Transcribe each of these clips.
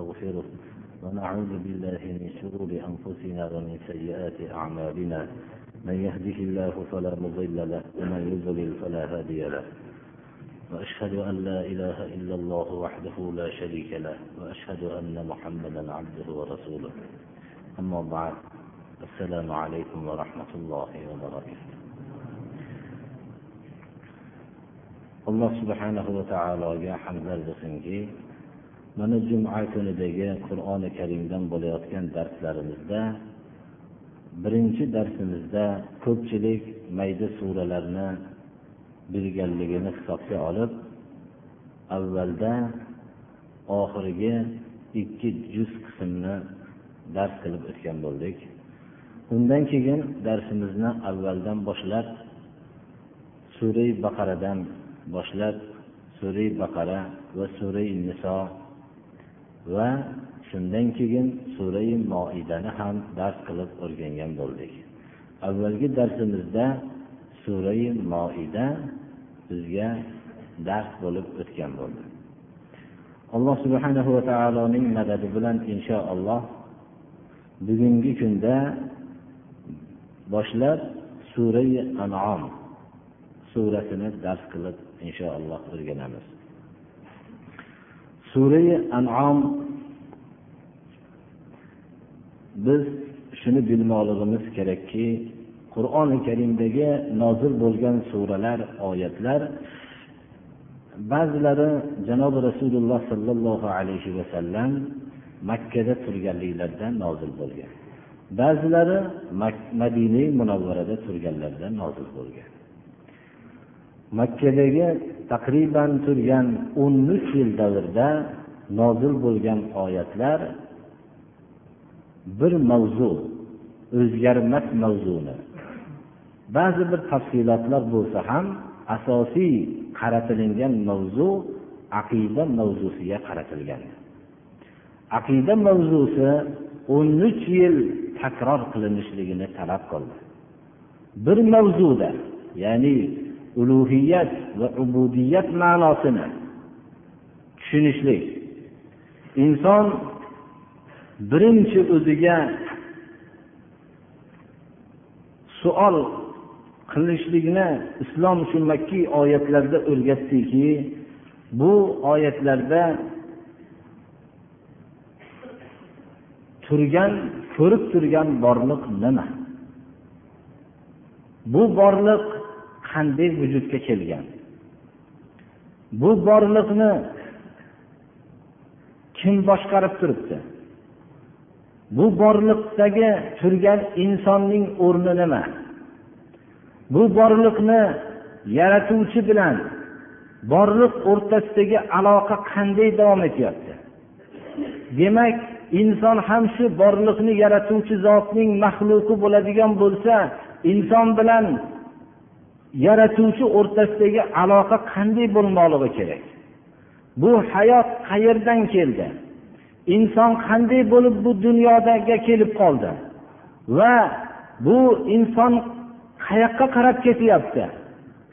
ونستغفره ونعوذ بالله من شرور أنفسنا ومن سيئات أعمالنا. من يهده الله فلا مضل له ومن يضلل فلا هادي له. وأشهد أن لا إله إلا الله وحده لا شريك له وأشهد أن محمدا عبده ورسوله. أما بعد السلام عليكم ورحمة الله وبركاته. alloh subhanahu va taologa hamdlar bo'lsinki mana juma kunidagi qur'oni karimdan bo'layotgan darslarimizda birinchi darsimizda ko'pchilik mayda suralarni bilganligini hisobga olib avvalda oxirgi ikki juz qismni dars qilib o'tgan bo'ldik. Undan keyin darsimizni avvaldan boshlab suray baqaradan boshlab suray baqara va suray niso va shundan keyin sura moidani ham dars qilib o'rgangan bo'ldik. Avvalgi darsimizda sura moida bizga dars bo'lib o'tgan bo'ldi. Alloh subhanahu va taoloning madadi bilan inshaalloh bugungi kunda boshlab sura anom surasini dars qilib inshaalloh o'rganamiz. Sura anom biz shuni bilmoqligimiz kerakki qur'oni karimdagi nozil bo'lgan suralar oyatlar ba'zilari janobi rasululloh sollallohu alayhi vasallam makkada turganliklarida nozil bo'lgan. Ba'zilari madina munavvarada turganlarida nozil bo'lgan. Makkadagi taqriban turgan o'n uch yil davrida nozil bo'lgan oyatlar bir mavzu o'zgarmas mavzuni ba'zi bir tafsilotlar bo'lsa ham asosiy qaratilingan mavzu aqida mavzusiga qaratilgan. Aqida mavzusi o'n uch yil takror qilinishligini talab qildi. Bir mavzuda ya'ni ulug'iyat va ubudiyat ma'nosini tushunishlik inson birinchi o'ziga suol qilishlikni islom shu makkiy oyatlarda o'rgatdiki bu oyatlarda turgan ko'rib turgan borliq nima? Bu borliq qanday vujudga kelgan? Bu borliqni kim boshqarib turibdi? Bu borliqdagi turgan insonning o'rni nima? Bu borliqni yaratuvchi bilan borliq o'rtasidagi aloqa qanday davom etyapti? Demak inson ham shu borliqni yaratuvchi zotning maxluqi bo'ladigan bo'lsa inson bilan yaratuvchi o'rtasidagi aloqa qanday bo'lmoqligi kerak? Bu hayot qayerdan keldi? Inson qanday bo'lib bu dunyoga kelib qoldi? Va bu inson qayoqqa qarab ketyapti?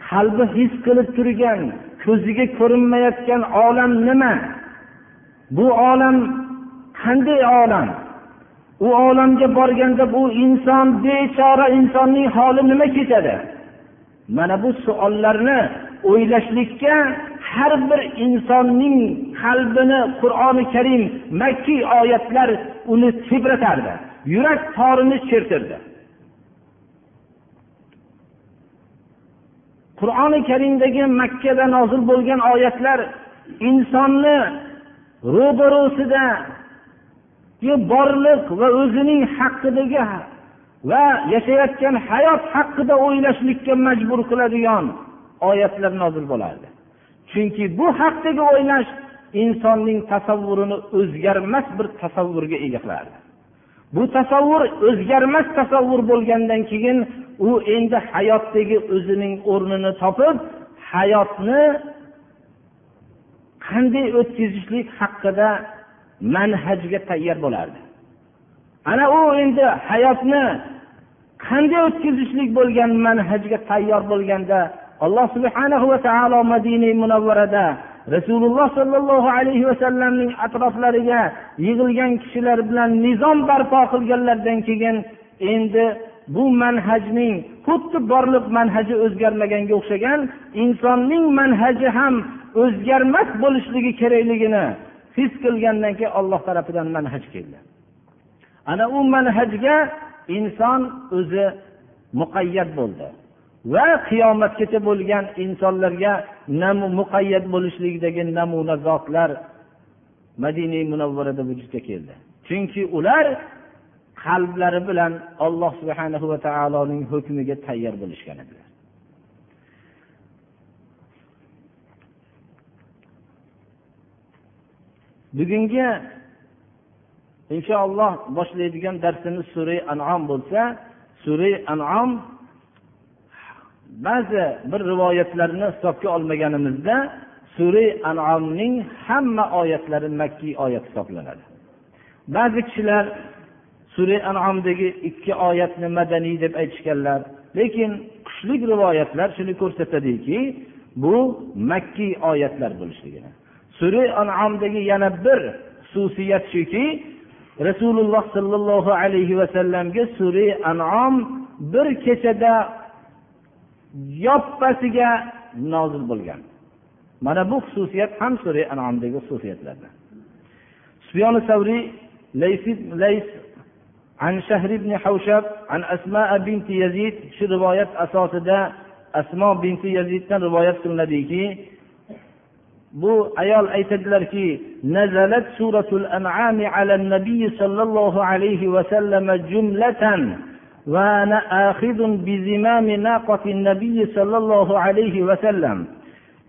Qalbi his qilib turgan ko'ziga ko'rinmayotgan olam nima? Bu olam qanday olam? U olamga borganda bu inson bechora insonning holi nima kechadi? Mana bu savollarni o'ylashlikka har bir insonning qalbini qur'oni karim makkiy oyatlar uni tebratardi yurak torini chertirdi. Qur'oni karimdagi makkada nozil bo'lgan oyatlar insonni ro'barosida borliq va o'zining haqidagi va yashayotgan hayot haqida o'ylashlikka majbur qiladigan oyatlar nozil bo'lardi. Chunki bu haqdagi o'ylash insonning tasavvurini o'zgarmas bir tasavvurga ega qilardi bu tasavvur o'zgarmas tasavvur bo'lgandan keyin u endi hayotdagi o'zining o'rnini topib hayotni qanday o'tkazishlik haqida manhajga tayyor bo'lardi. Ana u endi hayotni qanday o'tkazishlik bo'lgan manhajga tayyor bo'lganda alloh subhanahu va taolo madina munavvarada rasululloh sollallohu alayhi vasallamning atroflariga yig'ilgan kishilar bilan nizom barpo qilganlaridan keyin endi bu manhajning xuddi borliq manhaji o'zgarmaganga o'xshagan insonning manhaji ham o'zgarmas bo'lishligi kerakligini his qilgandan keyin olloh tarafidan manhaj keldi. Ana u manhajga inson o'zi muqayyat bo'ldi. Va qiyomatgacha bo'lgan insonlarga muqayyat bo'lishligidagi namuna zotlar madina munavvarada vujudga keldi. Chunki ular qalblari bilan alloh subhana va taoloning hukmiga tayyor bo'lishgan edilar. Bugungi inshaalloh boshlaydigan darsimiz sura anom bo'lsa sura anom ba'zi bir rivoyatlarni hisobga olmaganimizda sura anomning hamma oyatlari makkiy oyat hisoblanadi. Ba'zi kishilar sura anomdagi ikki oyatni madaniy deb aytishganlar lekin kuchli rivoyatlar shuni ko'rsatadiki bu makkiy oyatlar bo'lishligini. Sura anomdagi yana bir xususiyat shuki rasululloh sollallohu alayhi vasallamga sura anom bir kechada yoppasiga nozil bo'lgan mana bu xususiyat ham sura anomdagi xususiyatlardan سفيان الثوري ليس ليس عن شهر بن حوشب عن أسماء بنت يزيد شو رواية أساسدا أسماء بنت يزيد رواية qilinadiki bu ayol aytadilarki nazalat suratul an'am ala nabiy sollallohu alayhi vasallam jumlatan وأنا آخذ بزمام ناقة النبي صلى الله عليه وسلم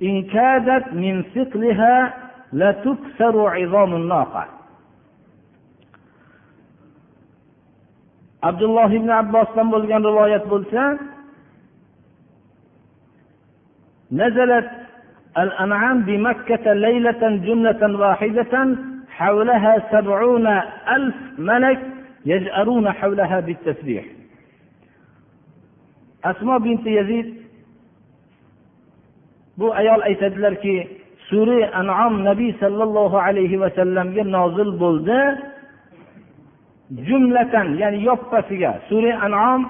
إن كادت من ثقلها لتكسر عظام الناقة عبد الله بن عباس bo'lgan rivoyat bo'lsa نزلت الأنعام بمكة ليلة جملة واحدة حولها سبعون ألف ملك يجأرون حولها بالتسبيح asmo binti yazid bu ayol aytadilarki sura anom nabiy sollallohu alayhi vasallamga nozil bo'ldi jumlatan ya'ni yoppasiga sura anom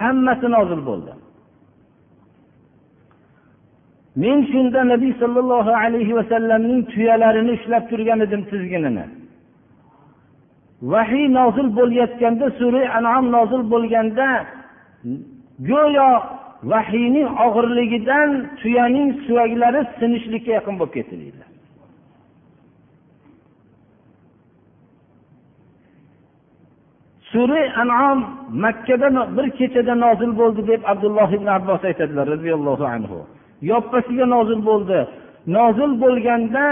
hammasi nozil bo'ldi men shunda nabiy sollallohu alayhi vasallamning tuyalarini ushlab turgan edim tizginini. Vahiy nozil bo'layotganda sura anom nozil bo'lganda go'yo vahiyning og'irligidan tuyaning suyaklari sinishlikka yaqin bo'lib ketdi deydilar sura anom makkada bir kechada nozil bo'ldi deb abdulloh ibn abbos aytadilar roziyallohu anhu. Yoppasiga nozil bo'ldi. Nozil bo'lganda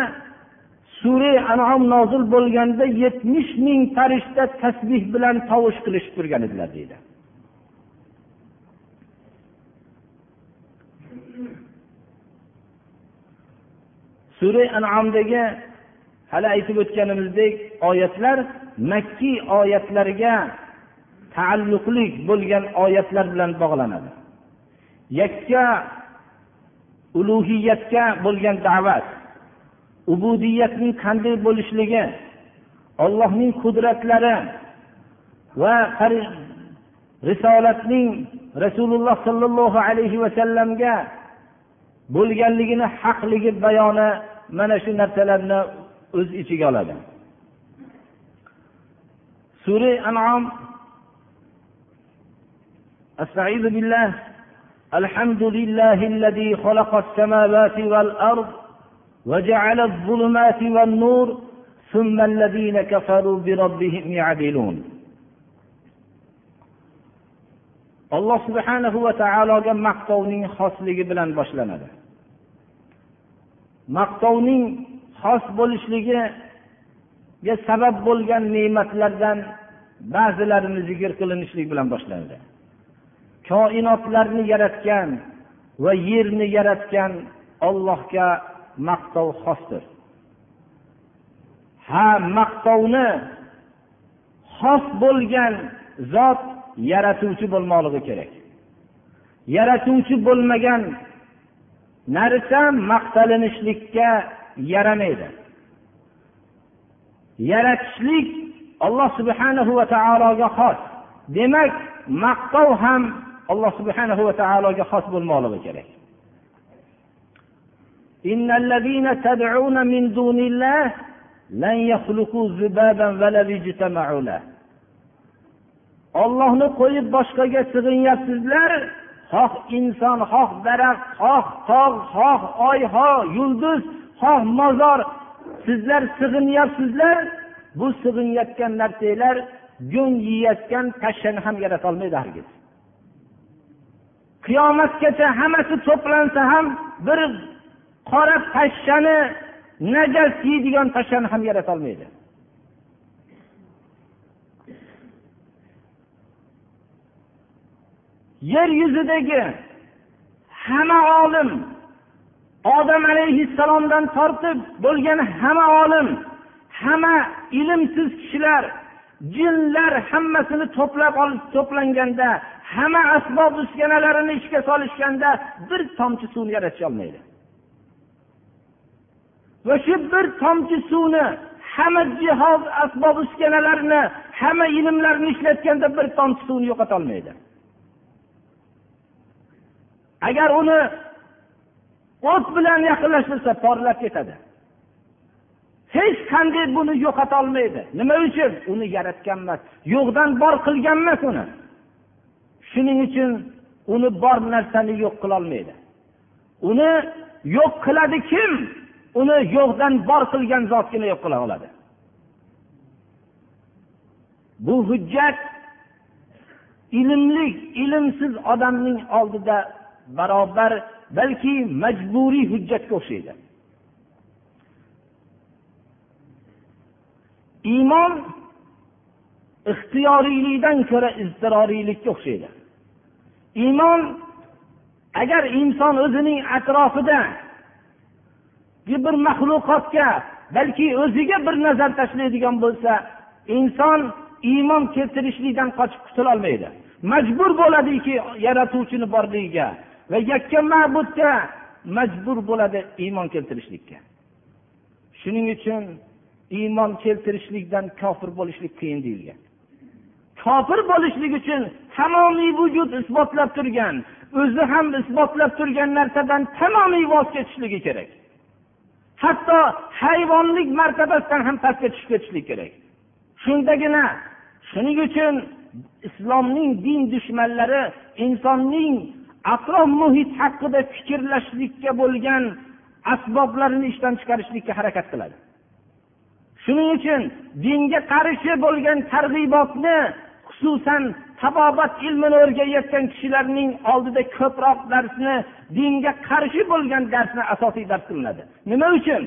sura anom nozil bo'lganda yetmish ming farishta tasbih bilan tovush qilishib turgan edilar deydi. Sura anomdagi hali aytib o'tganimizdek oyatlar makkiy oyatlarga taalluqli bo'lgan oyatlar bilan bog'lanadi. Yakka ulug'iyatga bo'lgan da'vat ubudiyatning qanday bo'lishligi ollohning qudratlari va risolatning rasululloh sollallohu alayhi vasallamga bo'lganligini haqligi bayoni mana shu narsalarni o'z ichiga oladi sura anom استعيذ بالله الحمد لله الذي خلق السماوات والارض وجعل الظلمات والنور ثم الذين كفروا بربهم يعدلون alloh subhanahu va taologa maqtovning xosligi bilan boshlanadi maqtovning xos bo'lishligiga sabab bo'lgan ne'matlardan ba'zilarini zikr qilinishlik bilan boshlanadi Koinotlarni yaratgan va yerni yaratgan ollohga maqtov xosdir. Ha maqtovni xos bo'lgan zot yaratuvchi bo'lmoqligi kerak. Yaratuvchi bo'lmagan narsa maqtalinishlikka yaramaydi. Yaratishlik alloh subhanahu va taologa xos. Demak maqtov ham alloh subhanahu va taologa xos bo'lmoqligi kerak إن الذين تدعون من دون الله لن يخلقوا ذبابا ولو اجتمعوا له ollohni qo'yib boshqaga sig'inyapsizlar xoh inson xoh daraxt xoh tog' xoh oy xoh yulduz xoh mozor sizlar sig'inyapsizlar bu sig'inayotgan narsalar go'ng yeyayotgan pashshani ham yaratolmaydi hargiz Qiyomatgacha hammasi to'plansa ham bir qora pashshani najas yeydigan pashshani ham yaratolmaydi yer yuzidagi hamma olim odam alayhissalomdan tortib bo'lgan hamma olim hamma ilmsiz kishilar jinlar hammasini to'plab olib to'planganda hamma asbob uskunalarini ishga solishganda bir tomchi suvni yaratisholmaydi va shu bir tomchi suvni hamma jihoz asbob uskunalarni hamma ilmlarni ishlatganda bir tomchi suvni yo'qotolmaydi agar uni o't bilan yaqinlashtirsa porlab ketadi. Hech qanday buni yo'qotolmaydi. Nima uchun? Uni yaratgan emas. Yo'qdan bor qilgan emas uni. Shuning uchun uni bor narsani yo'q qilolmaydi. Uni yo'q qiladi kim? Uni yo'qdan bor qilgan zotgina yo'q qila oladi. Bu hujjat ilmli ilmsiz odamning oldida barobar balki majburiy hujjatga o'xshaydi. Iymon ixtiyoriylikdan ko'ra iztiroriylikka o'xshaydi. Iymon agar inson o'zining atrofida bir maxluqotga balki o'ziga bir nazar tashlaydigan bo'lsa inson iymon keltirishlikdan qochib qutulolmaydi majbur bo'ladiki yaratuvchini borligiga va yakka ma'budga majbur bo'ladi iymon keltirishlikka. Shuning uchun iymon keltirishlikdan kofir bo'lishlik qiyin deyilgan. Kofir bo'lishlik uchun tamomiy vujud isbotlab turgan o'zi ham isbotlab turgan narsadan tamomiy voz kechishligi kerak. Hatto hayvonlik martabasidan ham pastga tushib ketishlik kerak. Shundagina shuning uchun islomning din dushmanlari insonning atrof muhit haqida fikrlashlikka bo'lgan asboblarini ishdan chiqarishlikka harakat qiladi. Shuning uchun dinga qarshi bo'lgan targ'ibotni xususan tabobat ilmini o'rganayotgan kishilarning oldida ko'proq darsni dinga qarshi bo'lgan darsni asosiy dars qilinadi. Nima uchun?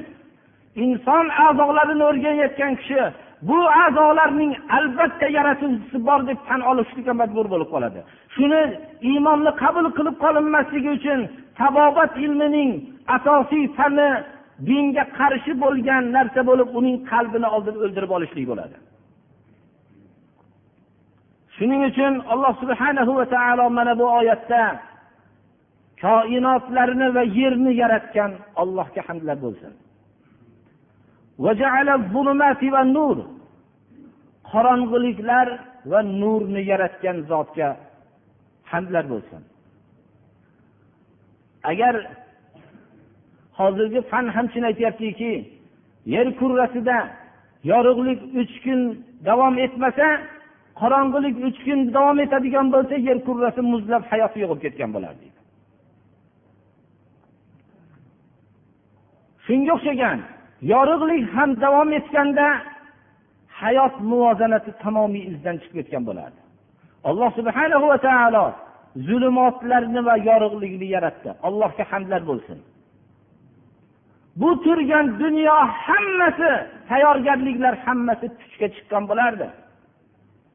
Inson a'zolarini o'rganayotgan kishi bu a'zolarning albatta yaratuvchisi bor deb tan olishlikka majbur bo'lib qoladi. Shuni iymonni qabul qilib qolinmasligi uchun tabobat ilmining asosiy fani dinga qarshi bo'lgan narsa bo'lib uning qalbini oldin o'ldirib olishlik bo'ladi. Shuning uchun alloh subhanahu va taolo mana bu oyatda koinotlarni va yerni yaratgan allohga hamdlar bo'lsin. Qorong'uliklar va nurni yaratgan zotga hamdlar bo'lsin. Agar hozirgi fan ham shuni aytyaptiki yer kurrasida yorug'lik uch kun davom etmasa qorong'ulik uch kun davom etadigan bo'lsa yer kurrasi muzlab hayoti yo'qolib ketgan bo'lar shunga o'xshagan yorug'lik ham davom etganda hayot muvozanati tamomiy izdan chiqib ketgan bo'lardi. Alloh subhanahu va taolo zulumotlarni va yorug'likni yaratdi. Allohga hamdlar bo'lsin. Bu turgan dunyo hammasi tayyorgarliklar hammasi puchga chiqqan bo'lardi.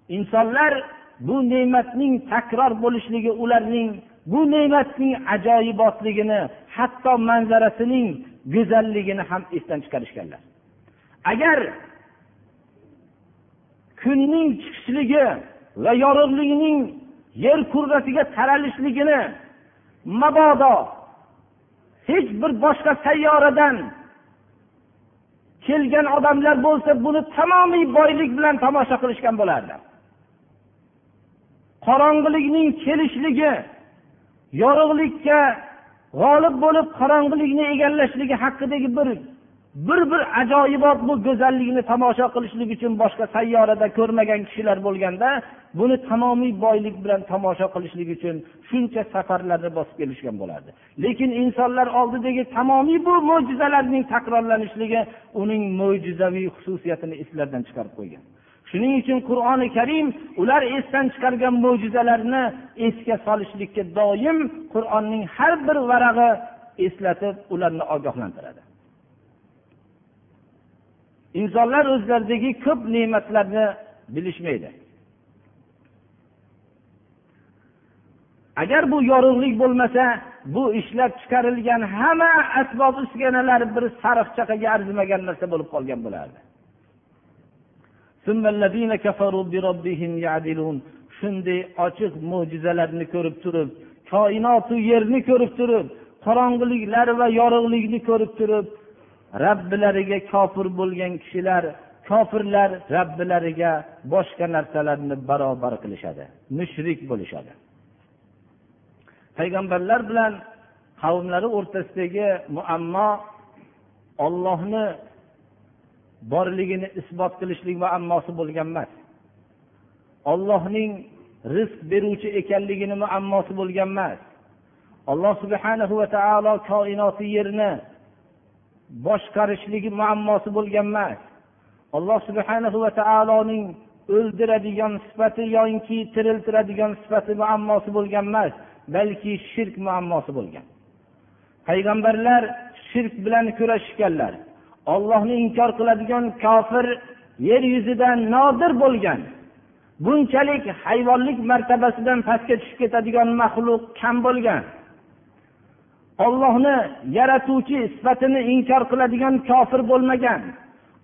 Insonlar bu ne'matning takror bo'lishligi ularning bu ne'matning ajoyibotligini hatto manzarasining go'zalligini ham esdan chiqarishganlar. Agar kunning chiqishligi va yorug'ligining yer kurrasiga taralishligini mabodo hech bir boshqa sayyoradan kelgan odamlar bo'lsa buni tamomiy boylik bilan tomosha qilishgan bo'lardi. Qorong'ilikning kelishligi yorug'likka g'olib bo'lib qorong'ilikni egallashligi haqidagi bir bir bir ajoyibot bu go'zallikni tomosha qilishlik uchun boshqa sayyorada ko'rmagan kishilar bo'lganda buni tamomiy boylik bilan tomosha qilishlik uchun shuncha safarlarni bosib kelishgan bo'lardi. Lekin insonlar oldidagi tamomiy bu mo'jizalarning takrorlanishligi uning mo'jizaviy xususiyatini eslardan chiqarib qo'ygan. Shuning uchun qur'oni karim ular esdan chiqargan mo'jizalarni esga solishlikka doim qur'onning har bir varag'i eslatib ularni ogohlantiradi. Insonlar o'zlaridagi ko'p ne'matlarni bilishmaydi. Agar bu yorug'lik bo'lmasa bu ishlab chiqarilgan hamma asbob uskunalar bir sariq chaqaga arzimagan narsa bo'lib qolgan bo'lardi. Shunday ochiq mo'jizalarni ko'rib turib koinotu yerni ko'rib turib qorong'iliklar va yorug'likni ko'rib turib robbilariga kofir bo'lgan kishilar kofirlar robbilariga boshqa narsalarni barobar qilishadi mushrik bo'lishadi. Payg'ambarlar bilan qavmlari o'rtasidagi muammo ollohni borligini isbot qilishlik muammosi bo'lgan emas. Ollohning rizq beruvchi ekanligini muammosi bo'lgan emas. Alloh subhanahu va taolo koinoti yerni boshqarishligi muammosi bo'lgan emas. Alloh subhana va taoloning o'ldiradigan sifati yoinki tiriltiradigan sifati muammosi bo'lgan emas balki shirk muammosi bo'lgan. Payg'ambarlar shirk bilan kurashishganlar ollohni inkor qiladigan kofir yer yuzida nodir bo'lgan bunchalik hayvonlik martabasidan pastga tushib ketadigan maxluq kam bo'lgan. Ollohni yaratuvchi sifatini inkor qiladigan kofir bo'lmagan.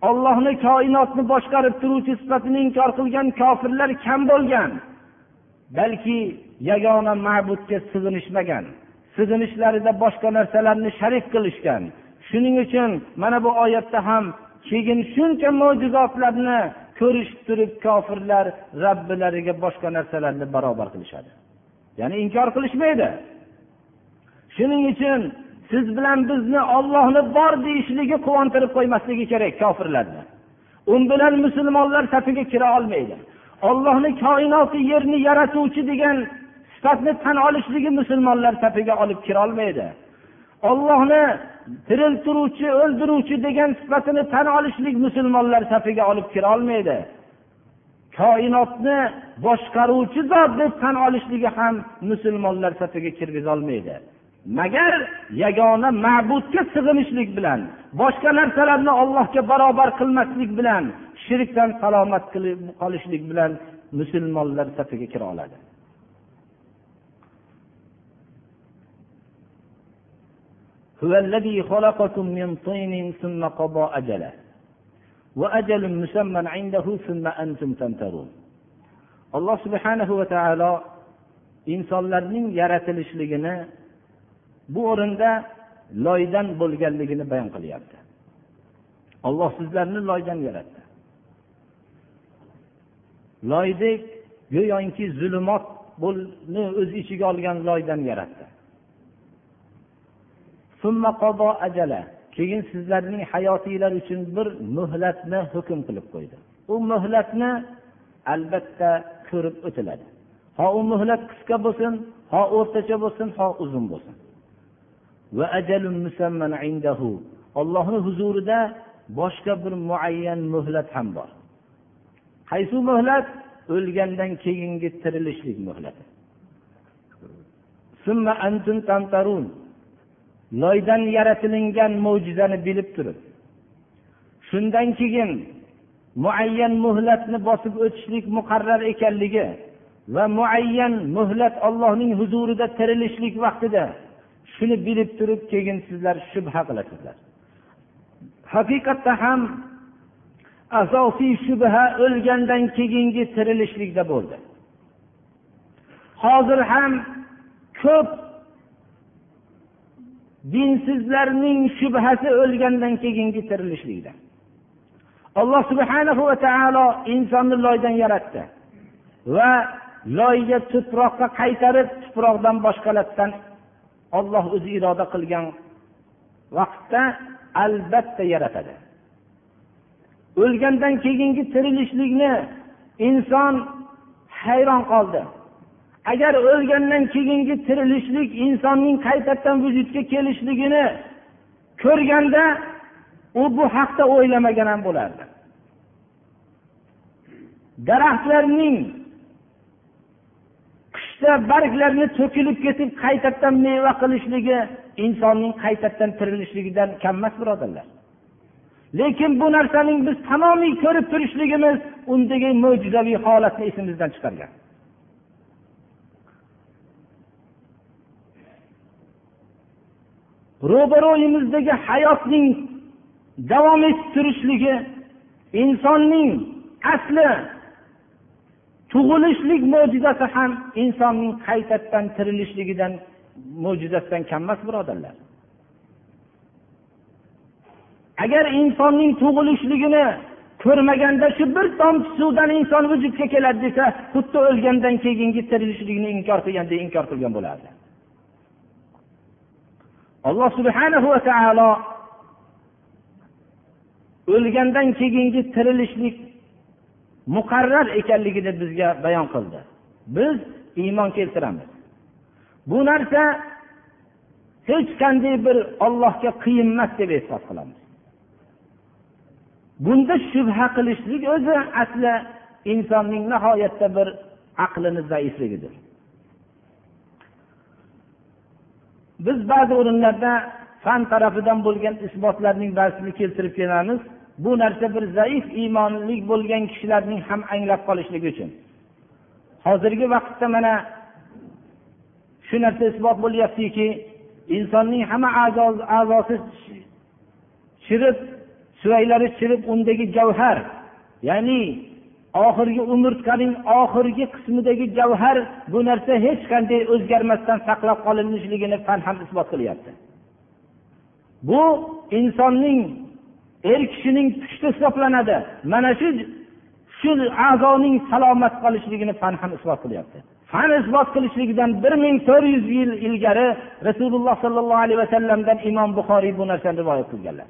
Ollohni koinotni boshqarib turuvchi sifatini inkor qilgan kofirlar kam bo'lgan. Balki yagona ma'budga sig'inishmagan sig'inishlarida boshqa narsalarni sharik qilishgan. Shuning uchun mana bu oyatda ham keyin shuncha mo'jizotlarni ko'rishib turib kofirlar robbilariga boshqa narsalarni barobar qilishadi. Ya'ni inkor qilishmaydi. Shuning uchun siz bilan bizni ollohni bor deyishligi quvontirib qo'ymasligi kerak kofirlarni. U bilan musulmonlar safiga kira olmaydi. Ollohni koinoti yerni yaratuvchi degan sifatni tan olishligi musulmonlar safiga olib kira olmaydi. Ollohni tiriltiruvchi o'ldiruvchi degan sifatini tan olishlik musulmonlar safiga olib kira olmaydi. Koinotni boshqaruvchi zot deb tan olishligi ham musulmonlar safiga kirgizolmaydi magar yagona ma'budga sig'inishlik bilan boshqa narsalarni ollohga barobar qilmaslik bilan shirkdan salomat qolishlik bilan musulmonlar safiga kira oladi هو الذي خلقكم من طين ثم قضى أجله وأجل مسمى عنده ثم أنتم تمترون alloh subhanahu va taolo insonlarning yaratilishligini bu o'rinda loydan bo'lganligini bayon qilyapti. Olloh sizlarni loydan yaratdi. Loydek go'yoki zulumotni o'z ichiga olgan loydan yaratdi. Keyin sizlarning hayotinglar uchun bir muhlatni hukm qilib qo'ydi. U muhlatni albatta ko'rib o'tiladi. Ho u muhlat qisqa bo'lsin ho o'rtacha bo'lsin ho uzun bo'lsin. Ollohni huzurida boshqa bir muayyan muhlat ham bor. Qaysi muhlat? O'lgandan keyingi tirilishlik muhlati. Loydan yaratilingan mo'jizani bilib turib shundan keyin muayyan muhlatni bosib o'tishlik muqarrar ekanligi va muayyan muhlat ollohning huzurida tirilishlik vaqtida shuni bilib turib keyin sizlar shubha qilasizlar. Haqiqatda ham asosiy shubha o'lgandan keyingi tirilishlikda bo'ldi. Hozir ham ko'p dinsizlarning shubhasi o'lgandan keyingi tirilishlikda. Alloh subhana va taolo insonni loydan yaratdi va loyga tuproqqa qaytarib tuproqdan boshqalardan olloh o'zi iroda qilgan vaqtda albatta yaratadi. O'lgandan keyingi tirilishlikni inson hayron qoldi. Agar o'lgandan keyingi tirilishlik insonning qaytadan vujudga kelishligini ko'rganda u bu haqda o'ylamagan ham bo'lardi. Daraxtlarning qishda barglarni to'kilib ketib qaytadan meva qilishligi insonning qaytadan tirilishligidan kam emas birodarlar. Lekin bu narsaning biz tamomiy ko'rib turishligimiz undagi mo'jizaviy holatni esimizdan chiqargan. Ro'baro'yimizdagi hayotning davom etib turishligi insonning asli tug'ilishlik mo'jizasi ham insonning qaytadan tirilishligidan mo'jizasidan kam emas birodarlar. Agar insonning tug'ilishligini ko'rmaganda shu bir tomchi suvdan inson vujudga keladi desa xuddi o'lgandan keyingi tirilishlikni inkor qilgandek inkor qilgan bo'lardi. Alloh subhanahu va taolo o'lgandan keyingi tirilishlik muqarrar ekanligini bizga bayon qildi. Biz iymon keltiramiz. Bu narsa hech qanday bir ollohga qiyin emas deb e'tiqod qilamiz. Bunda shubha qilishlik o'zi asli insonning nihoyatda bir aqlini zaifligidir. Biz ba'zi o'rinlarda fan tarafidan bo'lgan isbotlarning ba'zisini keltirib kelamiz. Bu narsa bir zaif iymonli bo'lgan kishilarning ham anglab qolishligi uchun. Hozirgi vaqtda mana shu narsa isbot bo'lyaptiki insonning hamma a'zosi chirib suvaylari chirib undagi javhar ya'ni oxirgi umurtqaning oxirgi qismidagi javhar bu narsa hech qanday o'zgarmasdan saqlab qolinishligini fan ham isbot qilyapti. Bu insonning er kishining pushti hisoblanadi. Mana shu shu a'zoning salomat qolishligini fan ham isbot qilyapti. Fan isbot qilishligidan bir ming to'rt yuz yil ilgari rasululloh sollallohu alayhi vasallamdan imom buxoriy bu narsani rivoyat qilganlar.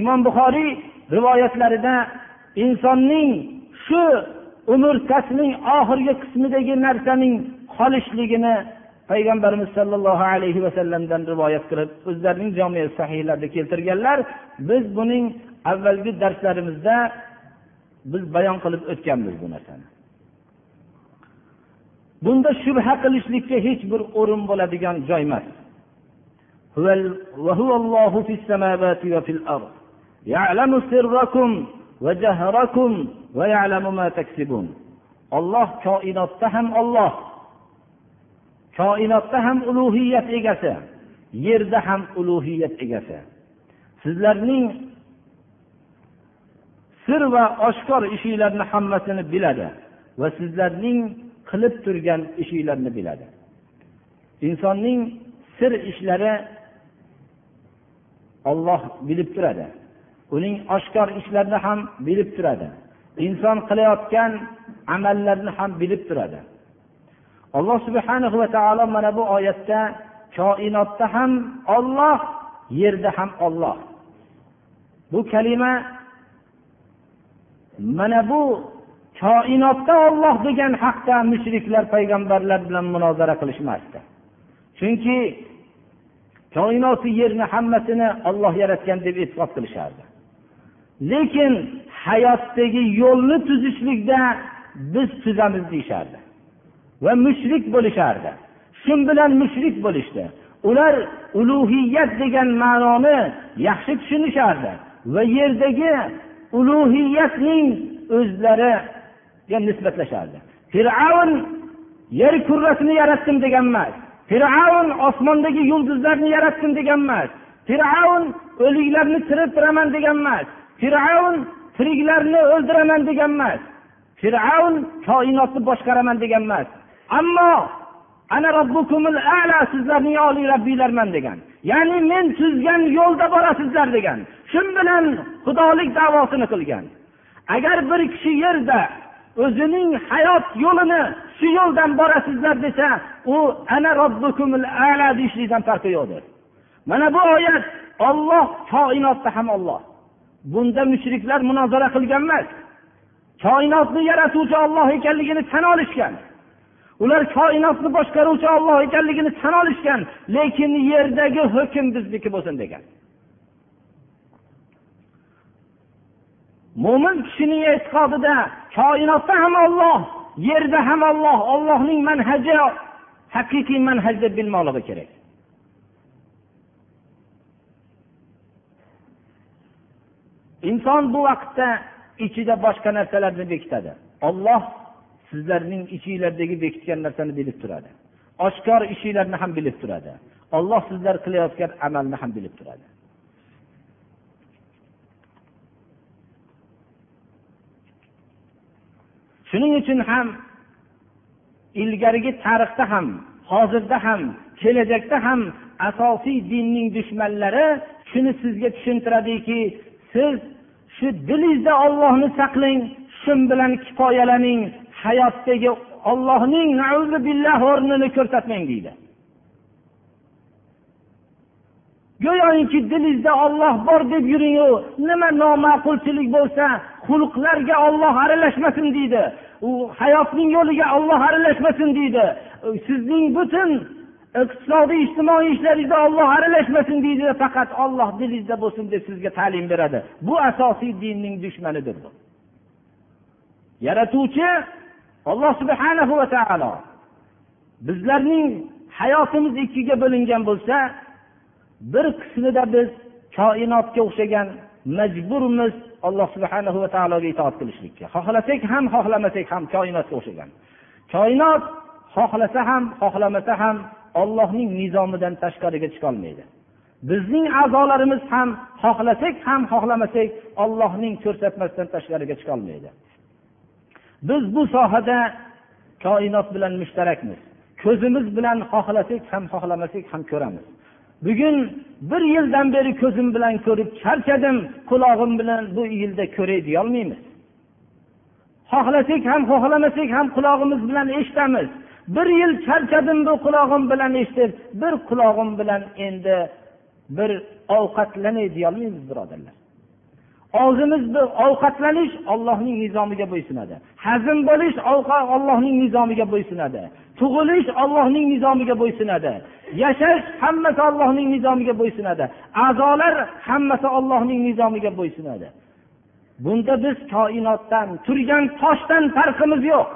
Imom buxoriy rivoyatlarida insonning shu umurtqasining oxirgi qismidagi narsaning qolishligini payg'ambarimiz sollallohu alayhi vasallamdan rivoyat qilib o'zlarining jomi sahiylarida keltirganlar biz buning avvalgi darslarimizda biz bayon qilib o'tganmiz bu narsani. Bunda shubha qilishlikka hech bir o'rin bo'ladigan joy emas. Olloh koinotda ham olloh koinotda ham ulug'iyat egasi yerda ham ulug'iyat egasi. Sizlarning sir va oshkor ishinglarni hammasini biladi va sizlarning qilib turgan ishinglarni biladi. Insonning sir ishlari olloh bilib turadi. Uning oshkor ishlarini ham bilib turadi. Inson qilayotgan amallarni ham bilib turadi. Alloh subhana va taolo mana bu oyatda koinotda ham olloh yerda ham olloh bu kalima mana bu koinotda olloh degan haqda mushriklar payg'ambarlar bilan munozara qilishmasdi. Chunki koinoti yerni hammasini olloh yaratgan deb e'tiqod qilishardi. Lekin hayotdagi yo'lni tuzishlikda biz tuzamiz deyishardi. Va mushrik bo'lishardi. Shu bilan mushrik bo'lishdi. Ular ulug'iyat degan ma'noni yaxshi tushunishardi va yerdagi ulug'iyatning o'zlariga nisbatlashardi. Fir'avn yer kurrasini yaratdim degan emas. Fir'avn osmondagi yulduzlarni yaratdim degan emas. Fir'avn o'liklarni tiriltiraman degan emas. Fir'avn tiriklarni o'ldiraman degan emas. Fir'avn koinotni boshqaraman degan emas. Ammo ana robbukumul ala sizlarning oliy robbiylarman degan? Ya'ni men tuzgan yo'lda borasizlar degan. Shu bilan xudolik davosini qilgan. Agar bir kishi yerda o'zining hayot yo'lini shu yo'ldan borasizlar desa u ana robbukumul ala deyishlikdan farqi yo'qdir. Mana bu oyat olloh koinotda ham olloh bunda mushriklar munozara qilgan emas. Koinotni yaratuvchi olloh ekanligini tan olishgan. Ular koinotni boshqaruvchi olloh ekanligini tan olishgan lekin yerdagi hukm bizniki bo'lsin degan. Mo'min kishining e'tiqodida koinotda ham olloh yerda ham olloh ollohning manhaji haqiqiy manhaj deb bilmoqligi kerak. Inson bu vaqtda ichida boshqa narsalarni bekitadi. Olloh sizlarning ichinglardagi bekitgan narsani bilib turadi. Oshkor ishinglarni ham bilib turadi. Olloh sizlar qilayotgan amalni ham bilib turadi. Shuning uchun ham ilgarigi tarixda ham hozirda ham kelajakda ham asosiy dinning dushmanlari shuni sizga tushuntiradiki siz shu dilingizda ollohni saqlang shu bilan kifoyalaning hayotdagi ollohning o'rnini ko'rsatmang deydi. Go'yoki dilingizda olloh bor deb yuringu. Nima noma'qulchilik bo'lsa xulqlarga olloh aralashmasin deydi. U hayotning yo'liga olloh aralashmasin deydi. Sizning butun iqtisodiy ijtimoiy ishlaringizda olloh aralashmasin deydi. Faqat olloh dilingizda bo'lsin deb sizga ta'lim beradi. Bu asosiy dinning dushmanidir bu. Yaratuvchi alloh subhanahu va taolo bizlarning hayotimiz ikkiga bo'lingan bo'lsa bir qismida biz koinotga o'xshagan majburmiz alloh subhanahu va taologa itoat qilishlikka. Xohlasak ham xohlamasak ham koinotga o'xshagan. Koinot xohlasa ham xohlamasa ham ollohning nizomidan tashqariga chiqolmaydi bizning a'zolarimiz ham xohlasak ham xohlamasak ollohning ko'rsatmasidan tashqariga chiqolmaydi biz bu sohada koinot bilan mushtarakmiz. Ko'zimiz bilan xohlasak ham xohlamasak ham ko'ramiz. Bugun bir yildan beri ko'zim bilan ko'rib charchadim qulog'im bilan bu yilda ko'ray deyolmaymiz xohlasak ham xohlamasak ham qulog'imiz bilan eshitamiz. Bir yil charchadim bu qulog'im bilan eshitib bir qulog'im bilan endi bir ovqatlanay deyolmaymiz birodarlar. Og'zimizni ovqatlanish ollohning nizomiga bo'ysunadi. Hazm bo'lish ollohning nizomiga bo'ysunadi. Tug'ilish ollohning nizomiga bo'ysunadi. Yashash hammasi ollohning nizomiga bo'ysunadi. A'zolar hammasi ollohning nizomiga bo'ysunadi. Bunda biz koinotdan turgan toshdan farqimiz yo'q.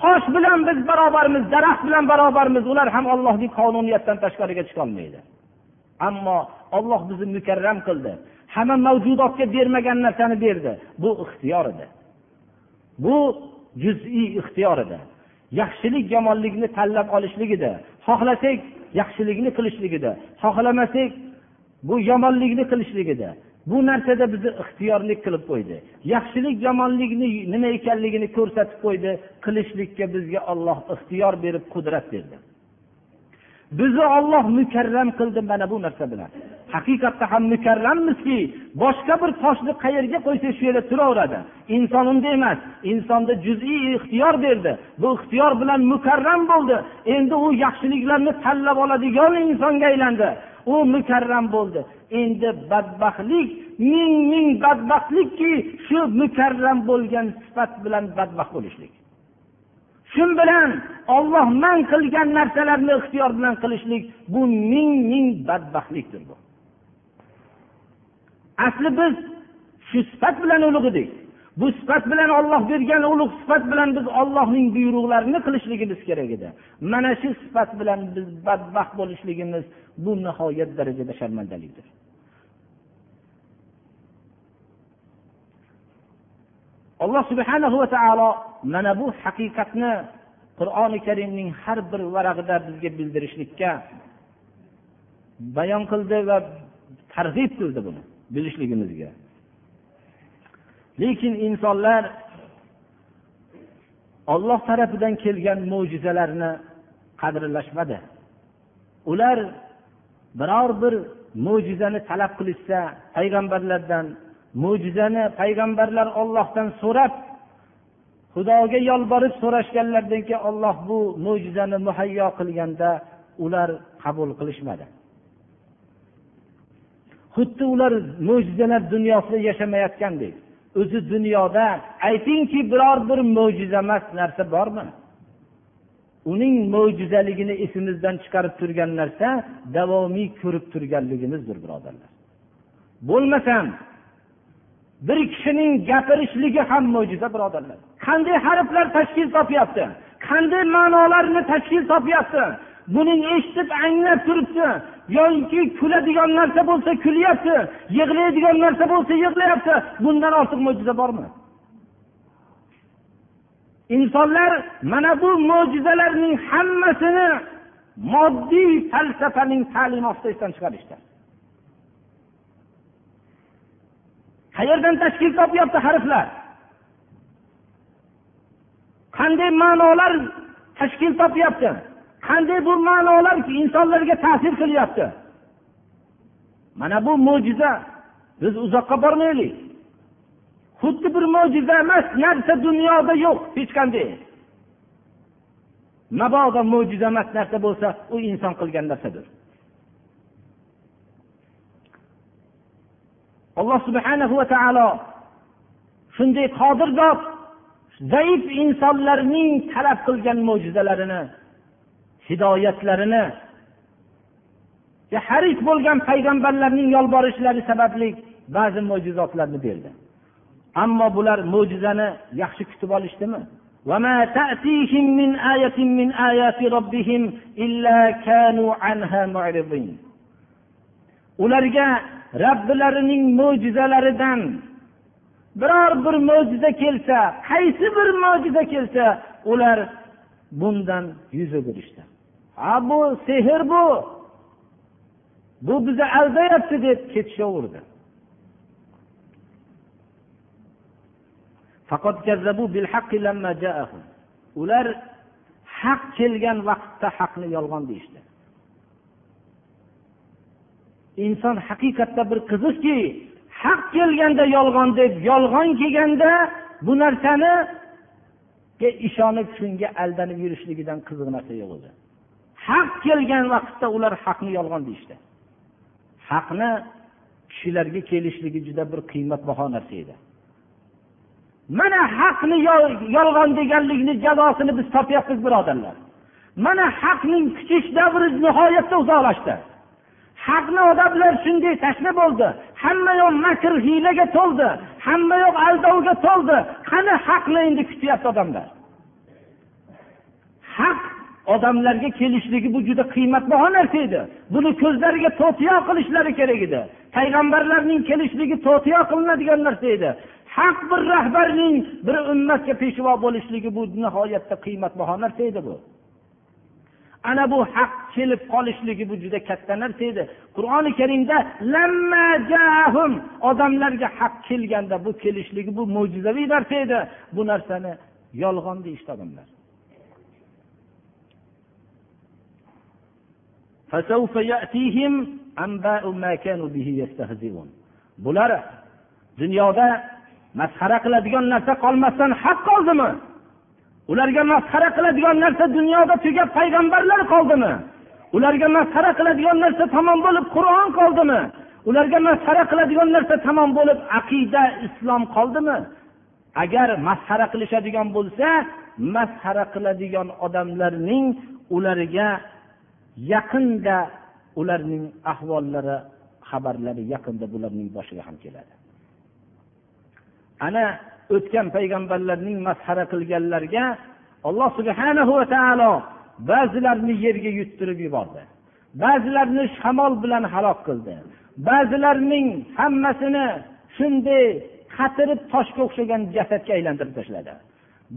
Tosh bilan biz barobarmiz daraxt bilan barobarmiz ular ham ollohning qonuniyatidan tashqariga chiqolmaydi. Ammo olloh bizni mukarram qildi. Hamma mavjudotga bermagan narsani berdi. Bu ixtiyor edi. Bu juz'iy ixtiyor edi. Yaxshilik yomonlikni tanlab olishligida xohlasak yaxshilikni qilishligida xohlamasak bu yomonlikni qilishligida bu narsada bizni ixtiyorlik qilib qo'ydi. Yaxshilik yomonlikni nima ekanligini ko'rsatib qo'ydi. Qilishlikka bizga olloh ixtiyor berib qudrat berdi. Bizni olloh mukarram qildi mana bu narsa bilan. Haqiqatda ham mukarrammizki boshqa bir toshni qayerga qo'ysa shu yerda turaveradi. Inson unda emas. Insonda juziy ixtiyor berdi. Bu ixtiyor bilan mukarram bo'ldi. Endi u yaxshiliklarni tanlab oladigan insonga aylandi. U mukarram bo'ldi. Endi badbaxtlik ming ming badbaxtlikki shu mukarram bo'lgan sifat bilan badbaxt bo'lishlik. Shu bilan olloh man qilgan narsalarni ixtiyor bilan qilishlik bu ming ming badbaxtlikdir bu. Asli biz shu sifat bilan ulug' edik bu sifat bilan olloh bergan ulug' sifat bilan biz ollohning buyruqlarini qilishligimiz kerak edi. Mana shu sifat bilan biz badbaxt bo'lishligimiz bu nihoyat darajada sharmandalikdir alloh subhanahu va taolo mana bu haqiqatni qur'oni karimning har bir varag'ida bizga bildirishlikka bayon qildi va targ'ib qildi buni bilishligimizga. Lekin insonlar olloh tarafidan kelgan mo'jizalarni qadrlashmadi. Ular biror bir mo'jizani talab qilishsa payg'ambarlardan mo'jizani payg'ambarlar ollohdan so'rab xudoga yolborib so'rashganlaridan keyin olloh bu mo'jizani muhayyo qilganda ular qabul qilishmadi. Xuddi ular mo'jizalar dunyosida yashamayotgandek o'zi dunyoda aytingki biror bir mo'jizaemas narsa bormi? Uning mo'jizaligini esimizdan chiqarib turgan narsa davomiy ko'rib turganligimizdir birodarlar. Bo'lmasam bir kishining gapirishligi ham mo'jiza birodarlar. Qanday harflar tashkil topyapti? Qanday ma'nolarni tashkil topyapti? Buning eshitib anglab turibdi. Yoki kuladigan narsa bo'lsa kulyapti yig'laydigan narsa bo'lsa yig'layapti. Bundan ortiq mo'jiza bormi? Insonlar mana bu mo'jizalarning hammasini moddiy falsafaning ta'limotida esdan chiqarishdi. Qayerdan tashkil topyapti harflar? Qanday ma'nolar tashkil topyapti? Qanday bu ma'nolar insonlarga ta'sir qilyapti? Mana bu mo'jiza biz uzoqqa bormaylik. Xuddi bir mo'jiza emas narsa dunyoda yo'q hech qanday. Mabodo mo'jiza emas narsa bo'lsa u inson qilgan narsadir. Alloh subhana va taolo shunday qodir zot zaif insonlarning talab qilgan mo'jizalarini hidoyatlarini haris bo'lgan payg'ambarlarning yolborishlari sababli ba'zi mo'jizotlarni berdi. Ammo bular mo'jizani yaxshi kutib olishdimi? ularga robbilarining mo'jizalaridan. Biror bir mo'jiza kelsa qaysi bir mo'jiza kelsa ular bundan yuz o'girishdi ha bu sehr bu. Bu bizni aldayapti deb ketishaverdi. Ular haq kelgan vaqtda haqni yolg'on deyishdi. Inson haqiqatda bir qiziqki haq kelganda yolg'on deb yolg'on kelganda bu narsani ishonib shunga aldanib yurishligidan qiziq narsa yo'q o'zi haq kelgan vaqtda ular haqni yolg'on deyishdi. Haqni kishilarga kelishligi juda bir qiymatbaho narsa edi. Mana haqni yolg'on deganlikni jazosini biz topyapmiz birodarlar. Mana haqning kutish davri nihoyatda uzoqlashdi. Haqni odamlar shunday tashna bo'ldi. Hamma yoq makr hiylaga to'ldi. Hamma yoq aldovga to'ldi. Qani haqni endi kutyapti odamlar? Haq odamlarga kelishligi bu juda qiymatbaho narsa edi. Buni ko'zlariga to'tiyo qilishlari kerak edi. Payg'ambarlarning kelishligi to'tiyo qilinadigan narsa edi. Haq bir rahbarning bir ummatga peshvo bo'lishligi bu nihoyatda qiymatbaho narsa edi bu. Ana bu haq kelib qolishligi bu juda katta narsa edi. Qur'oni karimda odamlarga haq kelganda bu kelishligi bu mo'jizaviy narsa edi. Bu narsani yolg'on deyishdi odamlar. Bular dunyoda masxara qiladigan narsa qolmasdan haq qoldimi? Ularga masxara qiladigan narsa dunyoda tugab payg'ambarlar qoldimi? Ularga masxara qiladigan narsa tamom bo'lib qur'on qoldimi? Ularga masxara qiladigan narsa tamom bo'lib aqida islom qoldimi? Agar masxara qilishadigan bo'lsa masxara qiladigan odamlarning ularga yaqinda ularning ahvollari xabarlari yaqinda bularning boshiga ham keladi. Ana o'tgan payg'ambarlarning masxara qilganlarga alloh subhana va taolo ba'zilarini yerga yuttirib yubordi. Ba'zilarini shamol bilan halok qildi. Ba'zilarining hammasini shunday qatirib toshga o'xshagan jasadga aylantirib tashladi.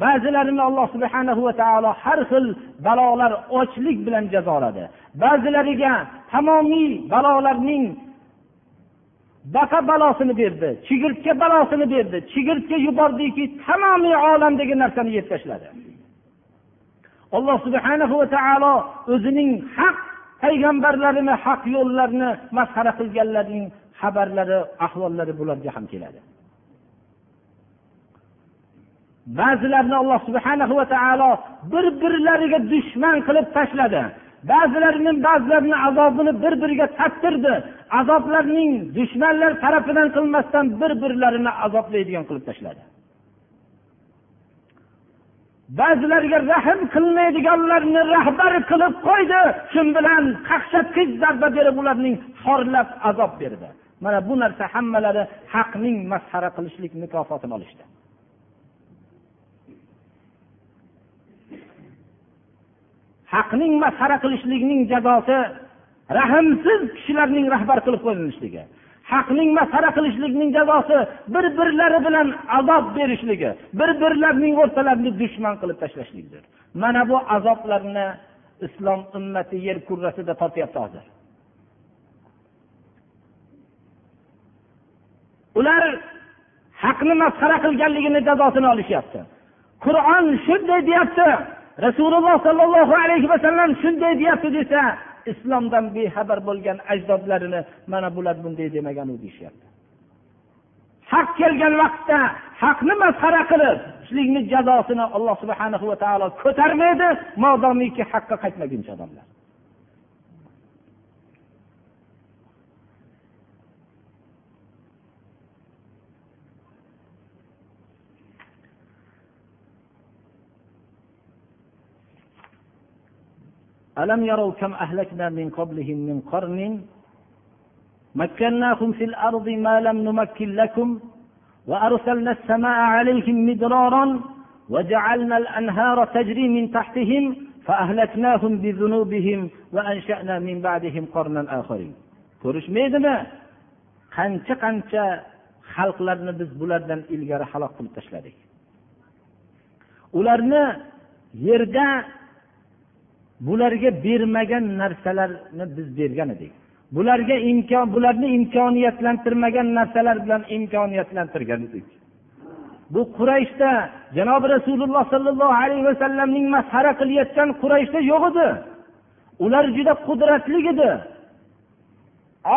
Ba'zilarini alloh subhana va taolo har xil balolar ochlik bilan jazoladi. Ba'zilariga tamomiy balolarning baqa balosini berdi chigirtka balosini berdi. Chigirtka yubordiki tamomiy olamdagi narsani yeb tashladi alloh subhana va taolo o'zining haq payg'ambarlarini haq yo'llarni masxara qilganlarning xabarlari ahvollari bularga ham keladi. Ba'zilarni alloh subhana va taolo bir birlariga dushman qilib tashladi. Ba'zilarini ba'zilarini azobini bir biriga tattirdi. Azoblarning dushmanlar tarafidan qilmasdan bir birlarini azoblaydigan qilib tashladi. Ba'zilariga rahm qilmaydiganlarni rahbar qilib qo'ydi shu bilan qaqshatqich zarba berib ularning xorlab azob berdi. Mana bu narsa hammalari haqning masxara qilishlik mukofotini olishdi. Haqning masxara qilishlikning jazosi rahmsiz kishilarning rahbar qilib qo'yilishligi haqning masxara qilishlikning jazosi bir birlari bilan azob berishligi bir birlarining o'rtalarini dushman qilib tashlashlikdir. Mana bu azoblarni islom ummati yer kurrasida tortyapti hozir. Ular haqni masxara qilganligini jazosini olishyapti. Qur'on shunday deyapti. Rasululloh sollallohu alayhi vasallam shunday deyapti desa islomdan bexabar bo'lgan ajdodlarini mana bular bunday demagan deyishyapti. Haq kelgan vaqtda haqni masxara qilib jazosini alloh subhana va taolo ko'tarmaydi modomiki haqqa qaytmaguncha odamlar. ألم يروا كم أهلكنا من قبلهم من قرن مكناهم في الأرض ما لم نمكن لكم وأرسلنا السماء عليهم مدرارا وجعلنا الأنهار تجري من تحتهم فأهلكناهم بذنوبهم وأنشأنا من بعدهم قرنا آخرين. ko'rishmaydimi qancha qancha xalqlarni biz bulardan ilgari halok qilib tashladik ularni yerda bularga bermagan narsalarni biz bergan edik. Bularga imkon bularni imkoniyatlantirmagan narsalar bilan imkoniyatlantirgan edik. Bu qurayshda janobi rasululloh sollallohu alayhi vasallamning masxara qilayotgan qurayshda yo'q edi. Ular juda qudratli edi.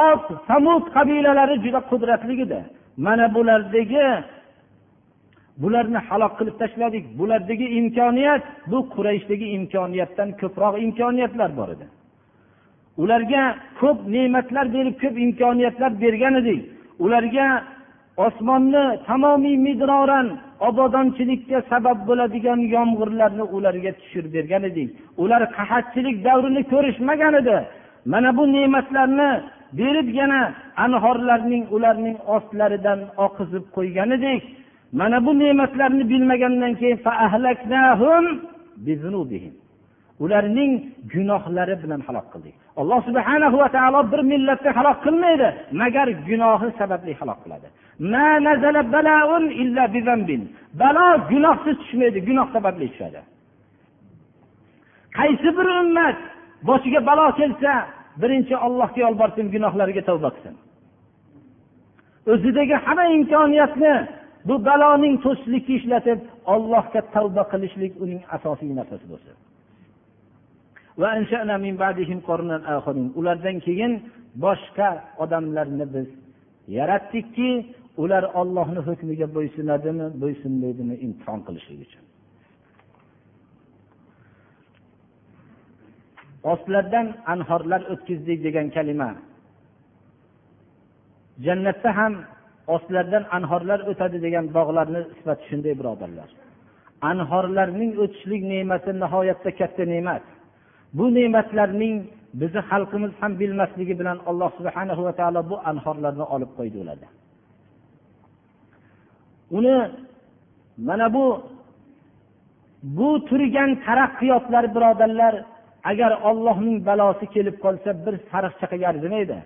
Ot samud qabilalari juda qudratli edi. Mana bulardagi bularni halok qilib tashladik. Bulardagi imkoniyat bu qurayshdagi imkoniyatdan ko'proq imkoniyatlar bor edi. Ularga ko'p ne'matlar berib ko'p imkoniyatlar bergan edik. Ularga osmonni tamomiy midroran obodonchilikka sabab bo'ladigan yomg'irlarni ularga tushirib bergan edik. Ular qahatchilik davrini ko'rishmagan edi. Mana bu ne'matlarni berib yana anhorlarning ularning ostlaridan oqizib qo'ygan edik. Mana bu ne'matlarni bilmagandan keyin ularning gunohlari bilan halok qildik. Alloh subhana va taolo bir millatni halok qilmaydi magar gunohi sababli halok qiladi. Balo gunohsiz tushmaydi gunoh sababli tushadi. Qaysi bir ummat boshiga balo kelsa birinchi ollohga yolborsin gunohlariga tavba qilsin. O'zidagi hamma imkoniyatni bu baloning to'sishlikka ishlatib ollohga tavba qilishlik uning asosiy narsasi bo'lsin ulardan keyin boshqa odamlarni biz yaratdikki ular ollohni hukmiga bo'ysunadimi bo'ysunmaydimi imtihon qilishlik uchun. Ostlaridan anhorlar o'tkazdik degan kalima. Jannatda ham ostlaridan anhorlar o'tadi degan bog'larni sifati shunday birodarlar. Anhorlarning o'tishlik ne'mati nihoyatda katta ne'mat. Bu ne'matlarning bizni xalqimiz ham bilmasligi bilan alloh subhana va taolo bu anhorlarni olib qo'ydi ularga. Uni mana bu bu turgan taraqqiyotlar birodarlar agar ollohning balosi kelib qolsa bir sariqchaqaga arzimaydi.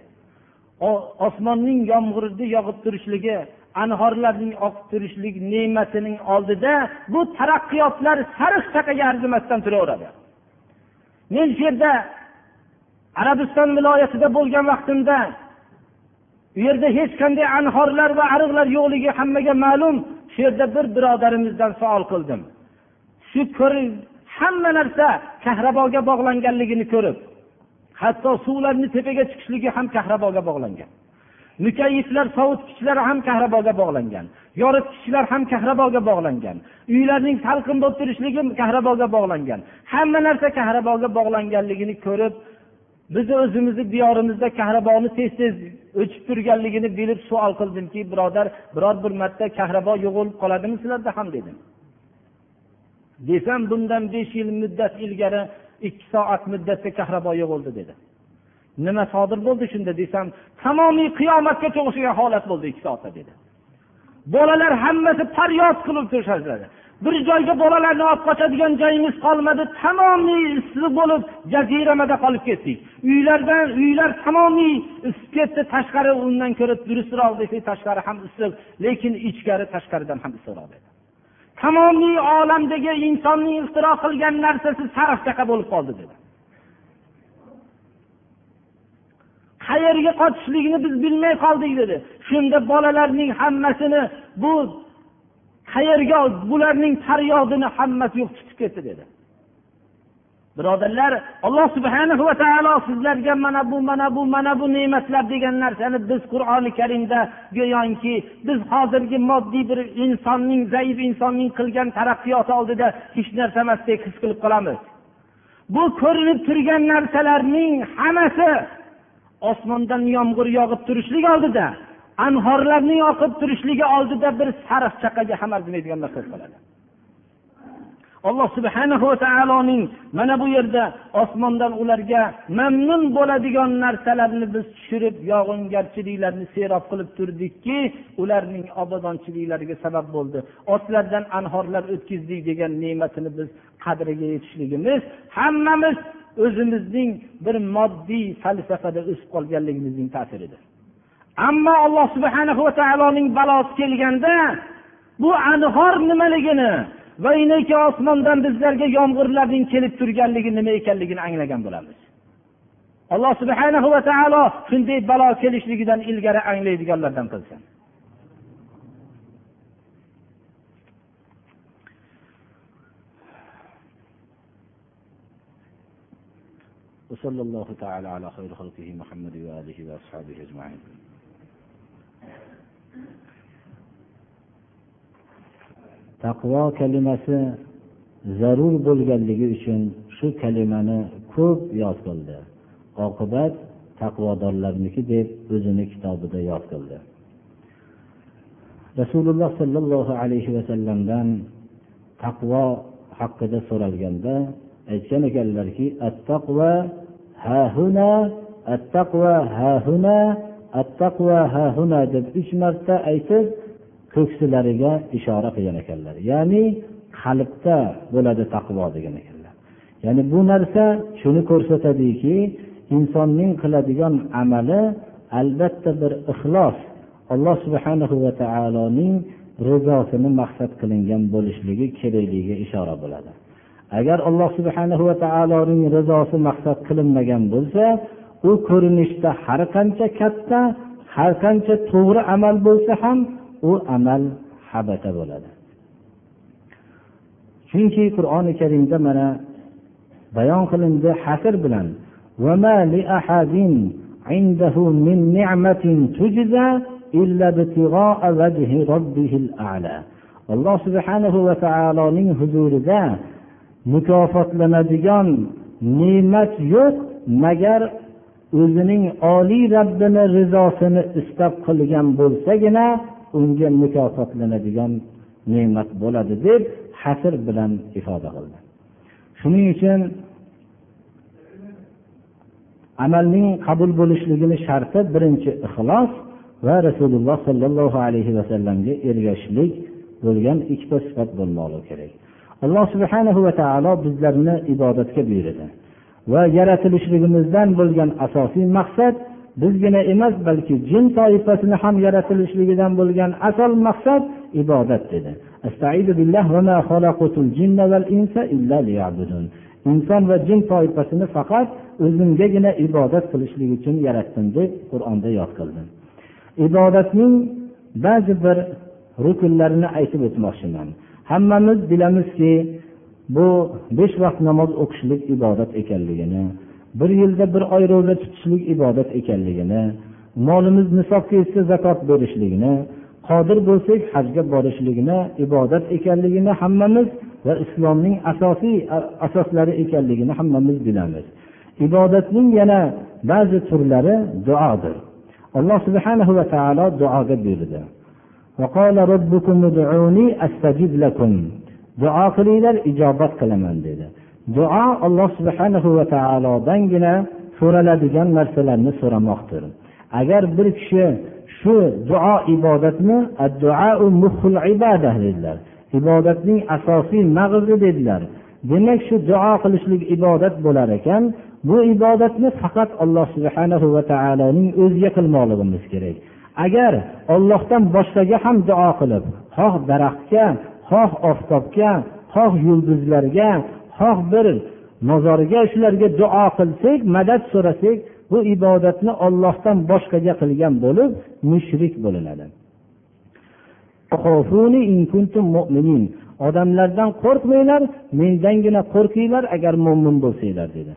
Osmonning yomg'irni yog'ib turishligi anhorlarning oqib turishlik ne'matining oldida bu taraqqiyotlar sariq chaqaga arzimasdan turaveradi. Men shu yerda arabiston viloyatida bo'lgan vaqtimda u yerda hech qanday anhorlar va ariqlar yo'qligi hammaga ma'lum shu yerda bir birodarimizdan savol qildim. Shu hamma narsa kahraboga bog'langanligini ko'rib hatto suvlarni tepaga chiqishligi ham kahraboga bog'langan. Mukayiflar sovutgichlar ham kahraboga bog'langan. Yoritgichlar ham kahraboga bog'langan. Uylarning salqin bo'lib turishligi kahraboga bog'langan. Hamma narsa kahraboga bog'langanligini ko'rib bizni o'zimizni diyorimizda kahraboni tez tez o'chib turganligini bilib savol qildimki birodar biror bir marta kahrabo yo'qolib qoladimi sizlarda ham dedim. Desam bundan besh yil muddat ilgari ikki soat muddatda kahrabo yo'qoldi dedi. Nima sodir bo'ldi shunda desam tamomiy qiyomatga o'xshagan holat bo'ldi ikki soatda dedi. Bolalar hammasi faryod qilib turishadi bir joyga bolalarni olib qochadigan joyimiz qolmadi tamomiy issiq bo'lib jaziramada qolib ketdik. Uylardan uylar tamomiy isib ketdi tashqari undan ko'ra durustroq desak tashqari ham issiq lekin ichkari tashqaridan ham issiqroq dedi. Tamomiy olamdagi insonning ixtiro qilgan narsasi sarf chaqa bo'lib qoldi dedi. Qayerga qochishligini biz bilmay qoldik dedi. Shunda bolalarning hammasini bu qayerga bularning faryodini hammasi yo'q chiqib ketdi dedi. Birodarlar alloh subhanahu va taolo sizlarga mana bu mana bu mana bu ne'matlar degan narsani biz qur'oni karimda go'yoki biz hozirgi moddiy bir insonning zaif insonning qilgan taraqqiyoti oldida hech narsa emasdek his qilib qolamiz. Bu ko'rinib turgan narsalarning hammasi osmondan yomg'ir yog'ib turishligi oldida anhorlarning oqib turishligi oldida bir sariq chaqaga ham arzimaydigan narsa qiladi alloh subhana va taoloning mana bu yerda osmondan ularga mamnun bo'ladigan narsalarni biz tushirib yog'ingarchiliklarni serob qilib turdikki ularning obodonchiliklariga sabab bo'ldi. Otlardan anhorlar o'tkazdik degan ne'matini biz qadriga yetishligimiz hammamiz o'zimizning bir moddiy falsafada o'sib qolganligimizning ta'siridir. Ammo alloh subhana va taoloning balosi kelganda bu anhor nimaligini va inaki osmondan bizlarga yomg'irlarning kelib turganligi nima ekanligini anglagan bo'lamiz alloh subhana va taolo shunday balo kelishligidan ilgari anglaydiganlardan qilsin وصلى الله تعالى على خير خلقه محمد وآله وأصحابه أجمعين taqvo kalimasi zarur bo'lganligi uchun shu kalimani ko'p yod qildi. Oqibat taqvodorlarniki deb o'zini kitobida yod qildi. Rasululloh sollallohu alayhi vasallamdan taqvo haqida so'ralganda aytgan ekanlarki attaqva hahuna attaqva hahuna attaqva hahuna deb uch marta aytib ko'ksilariga ishora qilgan ekanlar. Ya'ni qalbda bo'ladi taqvo degan ekanlar. Ya'ni bu narsa shuni ko'rsatadiki insonning qiladigan amali albatta bir ixlos alloh subhana va taoloning rizosini maqsad qilingan bo'lishligi kerakligiga ishora bo'ladi. Agar alloh subhanahu va taoloning rizosi maqsad qilinmagan bo'lsa u ko'rinishda har qancha katta har qancha to'g'ri amal bo'lsa ham u amal habata bo'ladi chunki qur'oni karimda mana bayon qilindi hasr bilan عنده من نعمة تجزى إلا ابتغاء وجه ربه الأعلى alloh subhanahu va taoloning huzurida mukofotlanadigan ne'mat yo'q magar o'zining oliy rabbini rizosini istab qilgan bo'lsagina unga mukofotlanadigan ne'mat bo'ladi deb hasr bilan ifoda qildi. Shuning uchun amalning qabul bo'lishligini sharti birinchi ixlos va rasululloh sollallohu alayhi vasallamga ergashishlik bo'lgan ikkita sifat bo'lmoqligi kerak. Alloh subhanahu va taolo bizlarni ibodatga buyurdi va yaratilishligimizdan bo'lgan asosiy maqsad bizgina emas balki jin toifasini ham yaratilishligidan bo'lgan asl maqsad ibodat dedi. Inson va jin toifasini faqat o'zimgagina ibodat qilishlik uchun yaratdim deb qur'onda yod qildi. Ibodatning ba'zi bir rukunlarini aytib o'tmoqchiman. Hammamiz bilamizki bu besh vaqt namoz o'qishlik ibodat ekanligini bir yilda bir oy ro'za tutishlik ibodat ekanligini molimiz nisobga yetsa zakot berishligini qodir bo'lsak hajga borishligini ibodat ekanligini hammamiz va islomning asosiy asoslari ekanligini hammamiz bilamiz. Ibodatning yana ba'zi turlari duodir. Alloh subhanahu va taolo duoga buyurdi. Duo qilinglar ijobat qilaman dedi. Duo alloh subhanahu va taolodangina so'raladigan narsalarni so'ramoqdir. Agar bir kishi shu duo ibodatni dedilar. Ibodatning asosiy mag'zi dedilar. Demak shu duo qilishlik ibodat bo'lar ekan. Bu ibodatni faqat alloh subhanahu va taoloning o'ziga qilmoqligimiz kerak. Agar ollohdan boshqaga ham duo qilib xoh daraxtga xoh oftobga xoh yulduzlarga xoh bir mozorga shularga duo qilsak madad so'rasak bu ibodatni ollohdan boshqaga qilgan bo'lib mushrik bo'linadi. Odamlardan qo'rqmanglar mendangina qo'rqinglar agar mo'min bo'lsanglar dedi.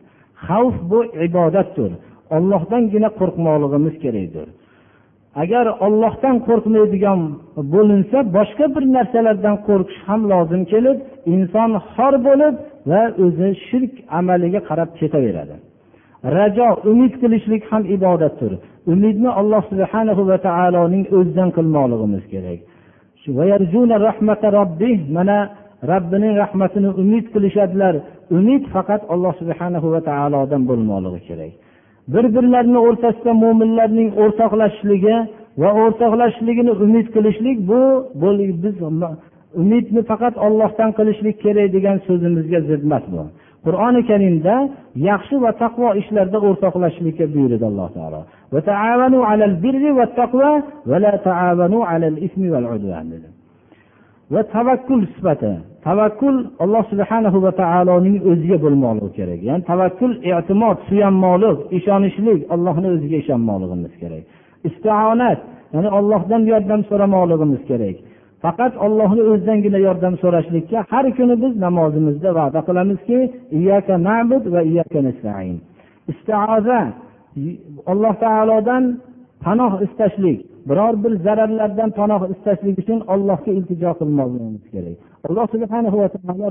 Xavf bu ibodatdir. Ollohdangina qo'rqmoqligimiz kerakdir. Agar ollohdan qo'rqmaydigan bo'linsa boshqa bir narsalardan qo'rqish ham lozim kelib inson xor bo'lib va o'zi shirk amaliga qarab ketaveradi. Rajo umid qilishlik ham ibodatdir. Umidni alloh subhana va taoloning o'zidan qilmoqligimiz kerak. Mana robbining rahmatini umid qilishadilar. Umid faqat alloh subhanahu va taolodan bo'lmoqligi kerak. Bir birlarini o'rtasida mo'minlarning o'rtoqlashishligi va o'rtoqlashishligini umid qilishlik bu biz umidni faqat ollohdan qilishlik kerak degan so'zimizga zid emas bu. Qur'oni karimda yaxshi va taqvo ishlarda o'rtoqlashishlikka buyurdi alloh taolo. Va tavakkul sifati. Tavakkul alloh subhanahu va taoloning o'ziga bo'lmoqligi kerak. Ya'ni tavakkul e'timod suyanmoqlik ishonishlik allohni o'ziga ishonmoqligimiz kerak. Isti'onat ya'ni ollohdan yordam so'ramoqligimiz kerak. Faqat ollohni o'zidangina yordam so'rashlikka har kuni biz namozimizda va'da qilamizki va istioza alloh taolodan panoh istashlik biror bir zararlardan panoh istashlik uchun allohga iltijo qilmoqligimiz kerak. Alloh subhanahu va taolo